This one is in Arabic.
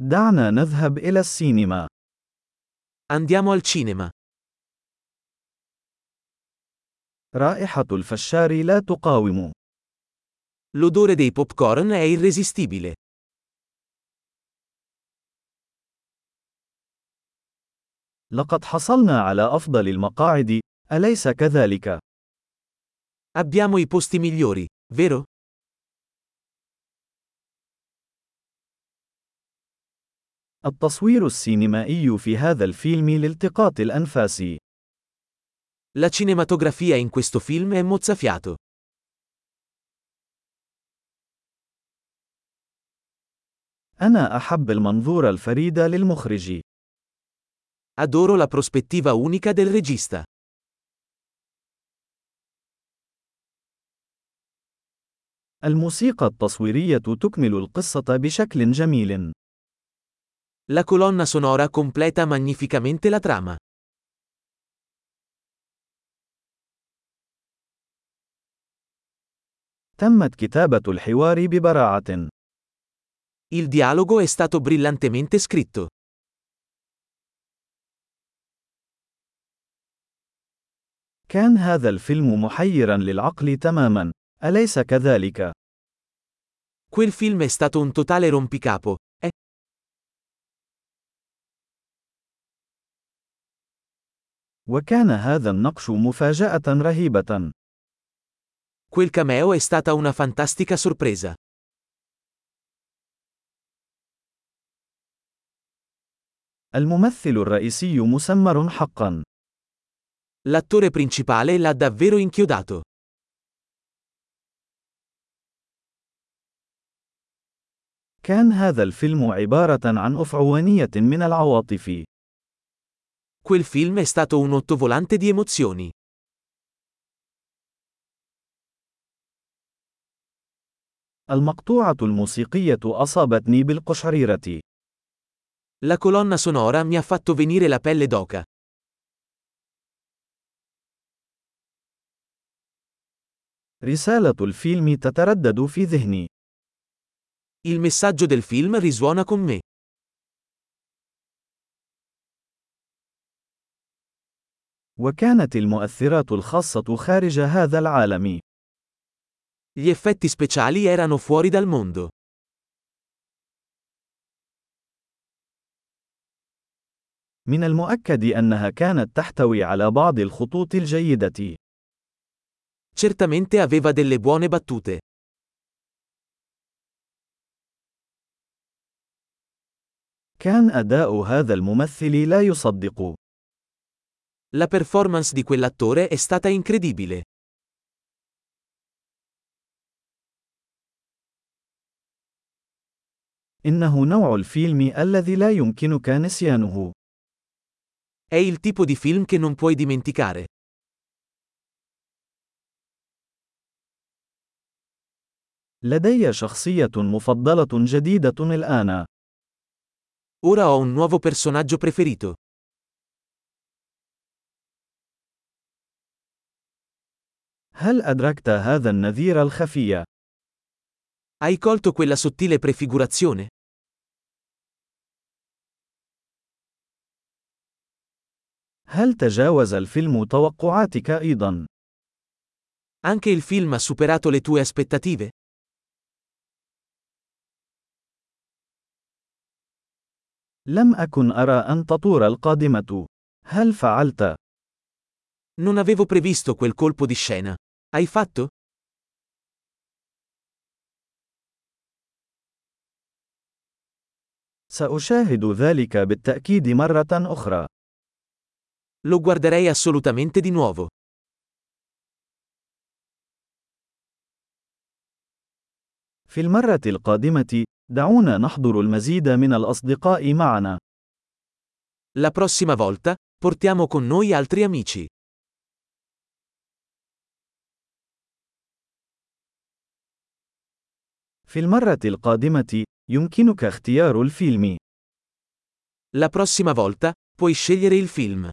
دعنا نذهب إلى السينما. Andiamo al cinema. رائحة الفشار لا تقاوم. L'odore dei popcorn è irresistibile. لقد حصلنا على أفضل المقاعد، أليس كذلك؟ Abbiamo i posti migliori, vero? التصوير السينمائي في هذا الفيلم لالتقاط الأنفاس. La cinematografia in questo film è mozzafiato. أنا أحب المنظور الفريد للمخرج. Adoro la prospettiva unica del regista. الموسيقى التصويرية تكمل القصة بشكل جميل. La colonna sonora completa magnificamente la trama. تمت كتابة الحوار ببراعة. Il dialogo è stato brillantemente scritto. كان هذا الفيلم محيرا للعقل تماما، أليس كذلك؟ Quel film è stato un totale rompicapo, وكان هذا النقش مفاجأة رهيبة. Quel cameo è stata una fantastica sorpresa. الممثل الرئيسي مسمر حقا. L'attore principale l'ha davvero inchiodato. كان هذا الفيلم عبارة عن أفعوانية من العواطف. Quel film è stato un ottovolante di emozioni. المقطوعة الموسيقية أصابتني بالقشعريرة. La colonna sonora mi ha fatto venire la pelle d'oca. رسالة الفيلم تتردد في ذهني. Il messaggio del film risuona con me. وكانت المؤثرات الخاصة خارج هذا العالم. Gli effetti speciali erano fuori dal mondo. من المؤكد أنها كانت تحتوي على بعض الخطوط الجيدة. Certamente aveva delle buone battute. كان أداء هذا الممثل لا يصدق. La performance di quell'attore è stata incredibile. إنه نوع الفيلم الذي لا يمكنك نسيانه. È il tipo di film che non puoi dimenticare. لدي شخصية مفضلة جديدة الآن. Ora ho un nuovo personaggio preferito. هل أدركت هذا النذير الخفي؟ Hai colto quella sottile prefigurazione? هل تجاوز الفيلم توقعاتك أيضا؟ Anche il film ha superato le tue aspettative? لم أكن أرى أن تطور القادمة. هل فعلت؟ Non avevo previsto quel colpo di scena. Hai fatto? سأشاهد ذلك بالتأكيد مرة أخرى. Lo guarderei assolutamente di nuovo. في المرة القادمة، دعونا نحضر المزيد من الأصدقاء معنا. La prossima volta, portiamo con noi altri amici. في المرة القادمة، يمكنك اختيار الفيلم. La prossima volta, puoi scegliere il film.